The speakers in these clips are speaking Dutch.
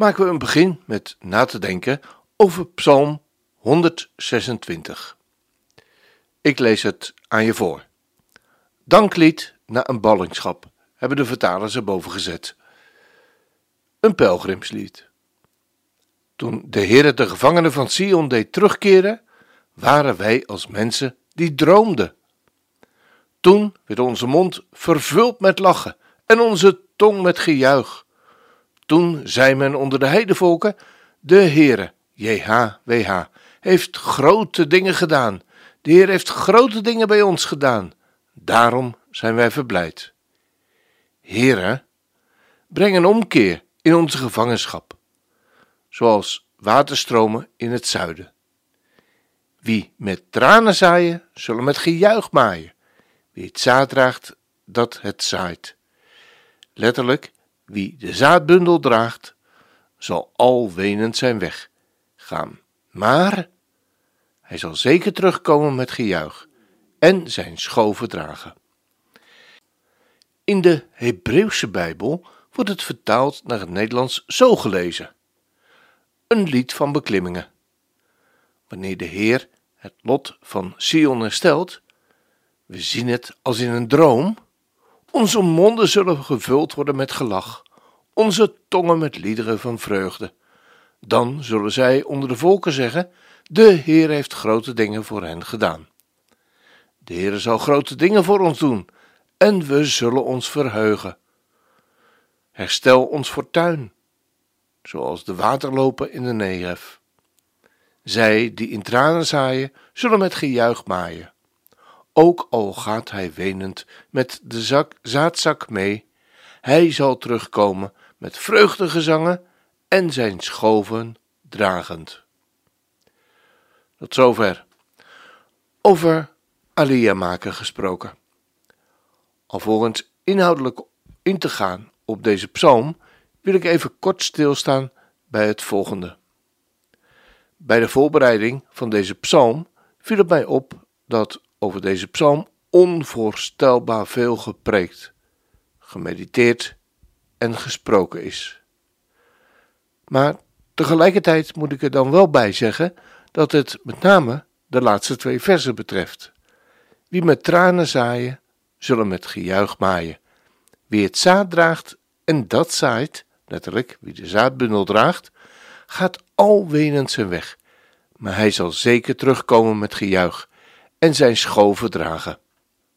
maken we een begin met na te denken over Psalm 126. Ik lees het aan je voor. Danklied na een ballingschap hebben de vertalers erboven gezet. Een pelgrimslied. Toen de Heer de gevangenen van Sion deed terugkeren, waren wij als mensen die droomden. Toen werd onze mond vervuld met lachen en onze tong met gejuich. Toen zei men onder de heidevolken: De Heere, JHWH, heeft grote dingen gedaan. De Heer heeft grote dingen bij ons gedaan. Daarom zijn wij verblijd. Heere, breng een omkeer in onze gevangenschap, zoals waterstromen in het zuiden. Wie met tranen zaaien, zullen met gejuich maaien. Wie het zaad draagt, dat het zaait. Letterlijk, wie de zaadbundel draagt, zal al wenend zijn weg gaan. Maar hij zal zeker terugkomen met gejuich en zijn schoven dragen. In de Hebreeuwse Bijbel wordt het vertaald naar het Nederlands zo gelezen: een lied van beklimmingen. Wanneer de Heer het lot van Sion herstelt, we zien het als in een droom onze monden zullen gevuld worden met gelach, onze tongen met liederen van vreugde. Dan zullen zij onder de volken zeggen: De Heer heeft grote dingen voor hen gedaan. De Heer zal grote dingen voor ons doen, en we zullen ons verheugen. Herstel ons fortuin, zoals de waterlopen in de Negev. Zij die in tranen zaaien, zullen met gejuich maaien. Ook al gaat hij wenend met de zak, zaadzak mee, hij zal terugkomen met vreugdegezangen en zijn schoven dragend. Tot zover. Over Alia maken gesproken. Alvorens inhoudelijk in te gaan op deze psalm, wil ik even kort stilstaan bij het volgende. Bij de voorbereiding van deze psalm viel het mij op dat over deze psalm onvoorstelbaar veel gepreekt, gemediteerd en gesproken is. Maar tegelijkertijd moet ik er dan wel bij zeggen dat het met name de laatste twee versen betreft. Wie met tranen zaaien, zullen met gejuich maaien. Wie het zaad draagt en dat zaait, letterlijk wie de zaadbundel draagt, gaat al wenend zijn weg, maar hij zal zeker terugkomen met gejuich en zijn schoven dragen.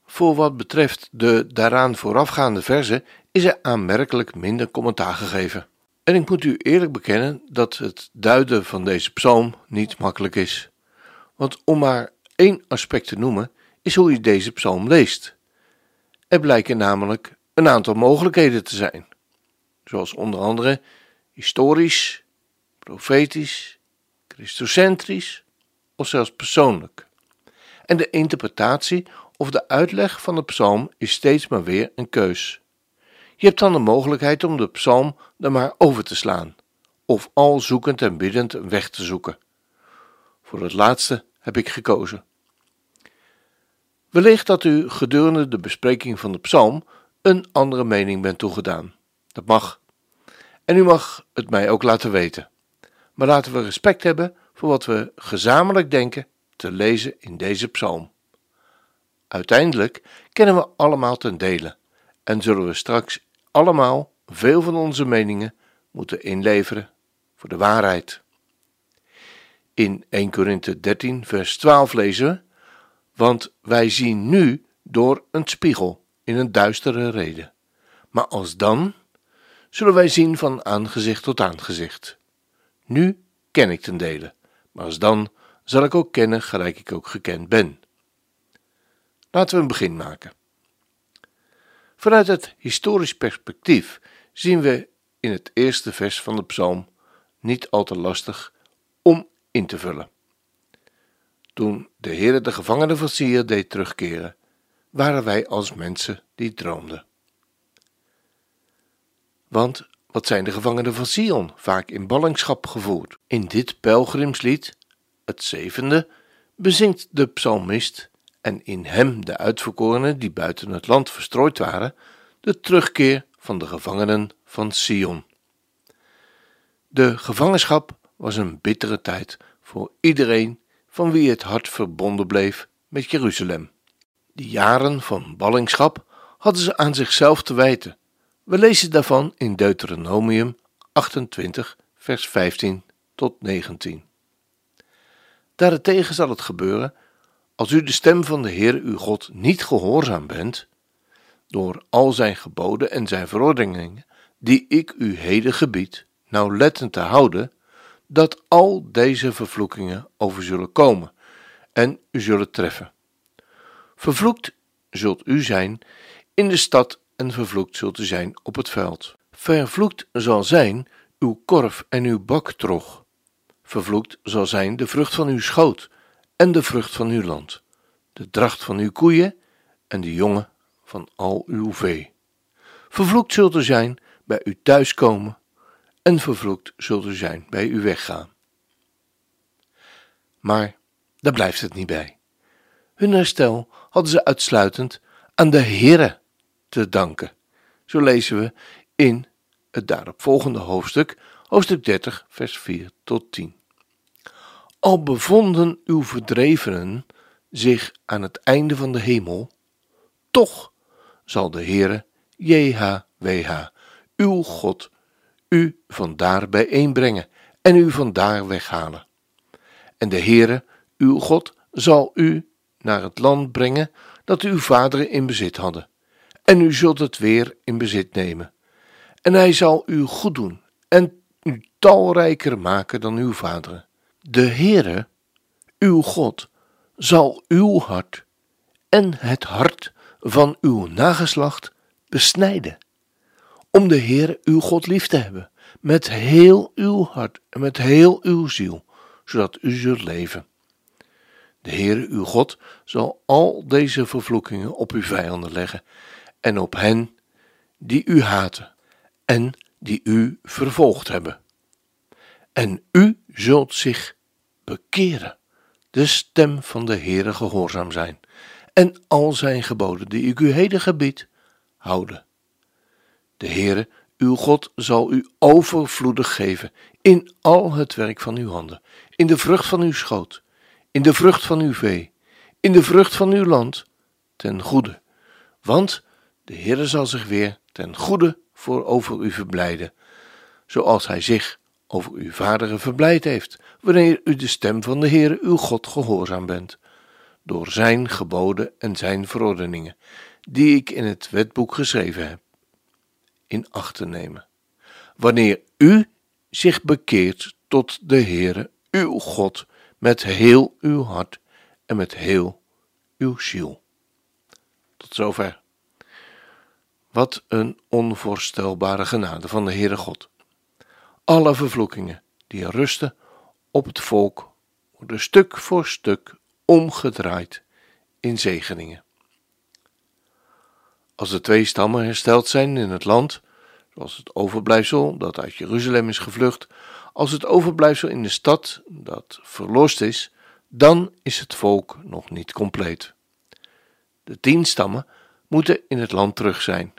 Voor wat betreft de daaraan voorafgaande verzen is er aanmerkelijk minder commentaar gegeven. En ik moet u eerlijk bekennen dat het duiden van deze psalm niet makkelijk is. Want om maar één aspect te noemen, is hoe je deze psalm leest. Er blijken namelijk een aantal mogelijkheden te zijn, zoals onder andere historisch, profetisch, christocentrisch of zelfs persoonlijk en de interpretatie of de uitleg van de psalm is steeds maar weer een keus. Je hebt dan de mogelijkheid om de psalm er maar over te slaan, of al zoekend en biddend een weg te zoeken. Voor het laatste heb ik gekozen. Wellicht dat u gedurende de bespreking van de psalm een andere mening bent toegedaan. Dat mag. En u mag het mij ook laten weten. Maar laten we respect hebben voor wat we gezamenlijk denken te lezen in deze psalm. Uiteindelijk kennen we allemaal ten dele en zullen we straks allemaal veel van onze meningen moeten inleveren voor de waarheid. In 1 Korinthe 13, vers 12 lezen we: Want wij zien nu door een spiegel in een duistere reden, maar als dan zullen wij zien van aangezicht tot aangezicht. Nu ken ik ten dele, maar als dan zal ik ook kennen gelijk ik ook gekend ben. Laten we een begin maken. Vanuit het historisch perspectief zien we in het eerste vers van de psalm niet al te lastig om in te vullen. Toen de Heere de gevangenen van Sier deed terugkeren, waren wij als mensen die droomden. Want wat zijn de gevangenen van Sion vaak in ballingschap gevoerd? In dit pelgrimslied, het zevende, bezingt de psalmist en in hem de uitverkorenen die buiten het land verstrooid waren, de terugkeer van de gevangenen van Sion. De gevangenschap was een bittere tijd voor iedereen van wie het hart verbonden bleef met Jeruzalem. Die jaren van ballingschap hadden ze aan zichzelf te wijten. We lezen daarvan in Deuteronomium 28, vers 15 tot 19. Daarentegen zal het gebeuren, als u de stem van de Heer uw God niet gehoorzaam bent, door al zijn geboden en zijn verordeningen, die ik u heden gebied, nauwlettend te houden, dat al deze vervloekingen over zullen komen en u zullen treffen. Vervloekt zult u zijn in de stad en vervloekt zult u zijn op het veld. Vervloekt zal zijn uw korf en uw baktrog. Vervloekt zal zijn de vrucht van uw schoot en de vrucht van uw land, de dracht van uw koeien en de jongen van al uw vee. Vervloekt zult u zijn bij u thuiskomen en vervloekt zult u zijn bij u weggaan. Maar daar blijft het niet bij. Hun herstel hadden ze uitsluitend aan de Heere te danken. Zo lezen we in het daaropvolgende hoofdstuk, hoofdstuk 30, vers 4 tot 10. Al bevonden uw verdrevenen zich aan het einde van de hemel, toch zal de Heere, JHWH, uw God, u vandaar bijeenbrengen en u vandaar weghalen. En de Heere, uw God, zal u naar het land brengen dat uw vaderen in bezit hadden, en u zult het weer in bezit nemen. En hij zal u goed doen en talrijker maken dan uw vaderen. De Heere, uw God, zal uw hart en het hart van uw nageslacht besnijden, om de Heer uw God lief te hebben, met heel uw hart en met heel uw ziel, zodat u zult leven. De Heere uw God zal al deze vervloekingen op uw vijanden leggen en op hen die u haten en die u vervolgd hebben. En u zult zich bekeren, de stem van de Heere gehoorzaam zijn en al zijn geboden die ik u heden gebied, houden. De Heere, uw God, zal u overvloedig geven in al het werk van uw handen, in de vrucht van uw schoot, in de vrucht van uw vee, in de vrucht van uw land, ten goede. Want de Heere zal zich weer ten goede voor over u verblijden, zoals hij zich over uw vaderen verblijd heeft, wanneer u de stem van de Heere uw God gehoorzaam bent door zijn geboden en zijn verordeningen, die ik in het wetboek geschreven heb, in acht te nemen. Wanneer u zich bekeert tot de Heere, uw God, met heel uw hart en met heel uw ziel. Tot zover. Wat een onvoorstelbare genade van de Heere God. Alle vervloekingen die rusten op het volk worden stuk voor stuk omgedraaid in zegeningen. Als de twee stammen hersteld zijn in het land, zoals het overblijfsel dat uit Jeruzalem is gevlucht, als het overblijfsel in de stad dat verlost is, dan is het volk nog niet compleet. De tien stammen moeten in het land terug zijn.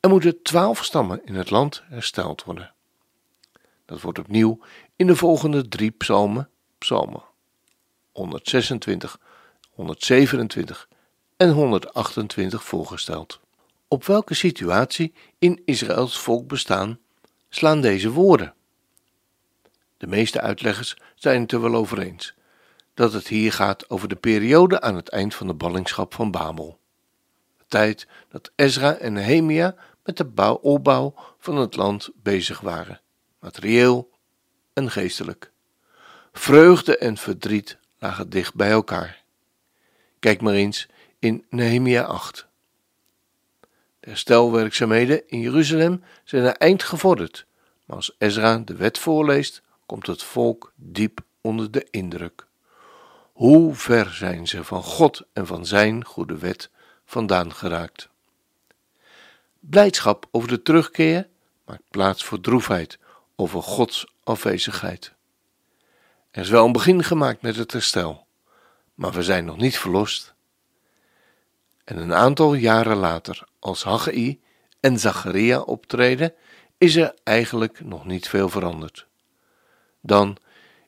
Er moeten twaalf stammen in het land hersteld worden. Dat wordt opnieuw in de volgende drie psalmen, psalmen 126, 127 en 128 voorgesteld. Op welke situatie in Israëls volk bestaan slaan deze woorden? De meeste uitleggers zijn het er wel over eens dat het hier gaat over de periode aan het eind van de ballingschap van Babel. De tijd dat Ezra en Nehemia met de opbouw van het land bezig waren, materieel en geestelijk. Vreugde en verdriet lagen dicht bij elkaar. Kijk maar eens in Nehemia 8. De herstelwerkzaamheden in Jeruzalem zijn naar eind gevorderd, Maar als Ezra de wet voorleest, komt het volk diep onder de indruk. Hoe ver zijn ze van God en van Zijn goede wet vandaan geraakt? Blijdschap over de terugkeer maakt plaats voor droefheid over Gods afwezigheid. Er is wel een begin gemaakt met het herstel, maar we zijn nog niet verlost. En een aantal jaren later, als Haggai en Zacharia optreden, is er eigenlijk nog niet veel veranderd. Dan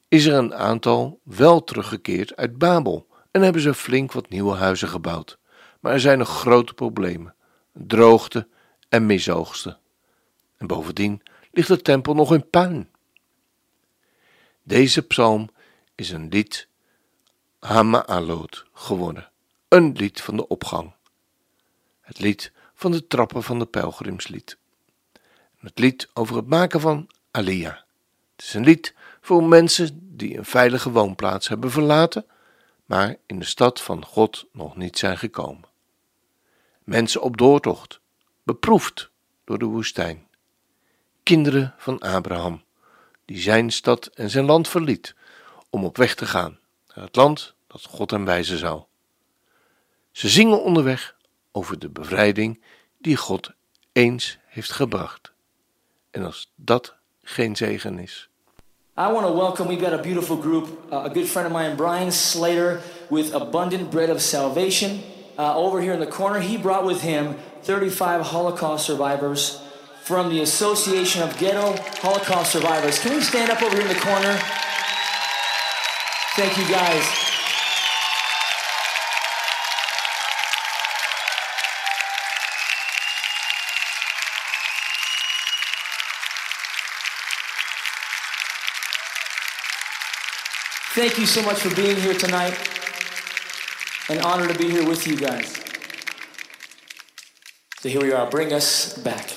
is er een aantal wel teruggekeerd uit Babel en hebben ze flink wat nieuwe huizen gebouwd. Maar er zijn nog grote problemen: droogte en misoogsten. En bovendien ligt de tempel nog in puin. Deze psalm is een lied Hama'alot geworden, een lied van de opgang. Het lied van de trappen van de pelgrimslied. Het lied over het maken van Aliyah. Het is een lied voor mensen die een veilige woonplaats hebben verlaten, maar in de stad van God nog niet zijn gekomen. Mensen op doortocht, beproefd door de woestijn. Kinderen van Abraham, die zijn stad en zijn land verliet om op weg te gaan naar het land dat God hem wijzen zou. Ze zingen onderweg over de bevrijding die God eens heeft gebracht. En als dat geen zegen is. I want to welcome, we've got a beautiful group, uh, a good friend of mine, Brian Slater, with Abundant Bread of Salvation. Uh, over here in the corner, he brought with him 35 Holocaust survivors from the Association of Ghetto Holocaust Survivors. Can we stand up over here in the corner? Thank you guys. Thank you so much for being here tonight. An honor to be here with you guys. So here we are. Bring us back.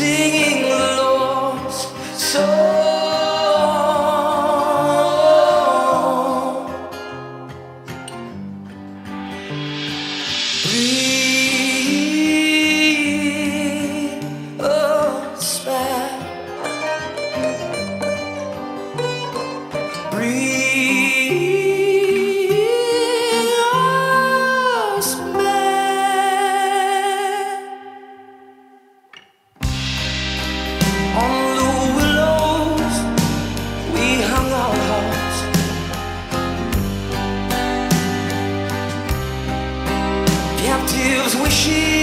Singing the Lord's song. she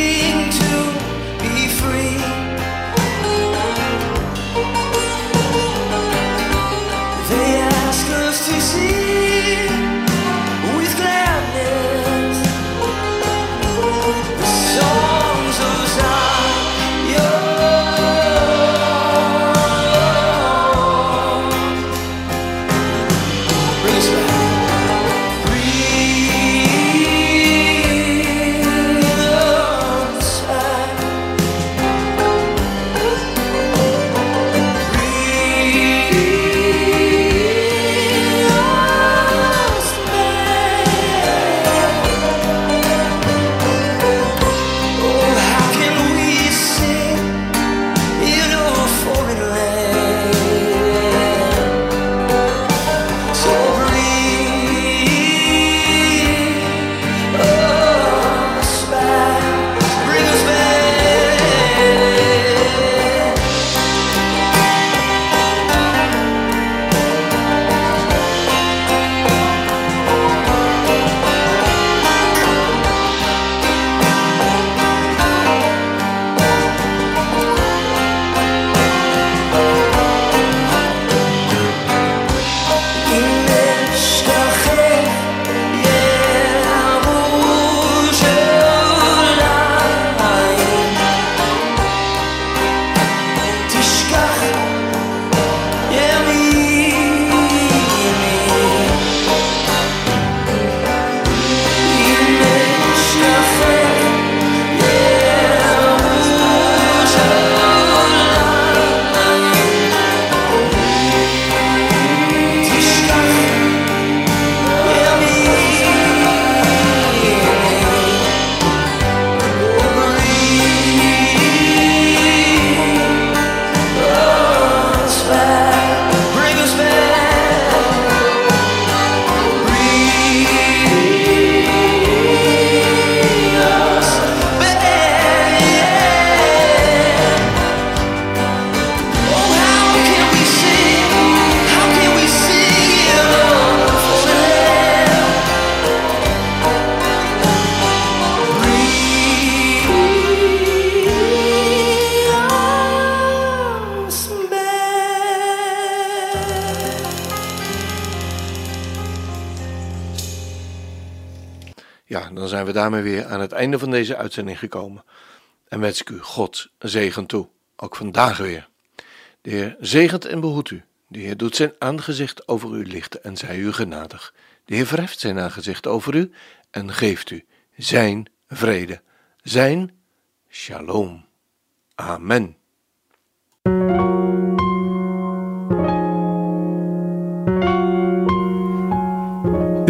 dan zijn we daarmee weer aan het einde van deze uitzending gekomen. En wens ik u God zegen toe, ook vandaag weer. De Heer zegent en behoedt u. De Heer doet zijn aangezicht over u lichten en zij u genadig. De Heer verheft zijn aangezicht over u en geeft u zijn vrede, zijn shalom. Amen.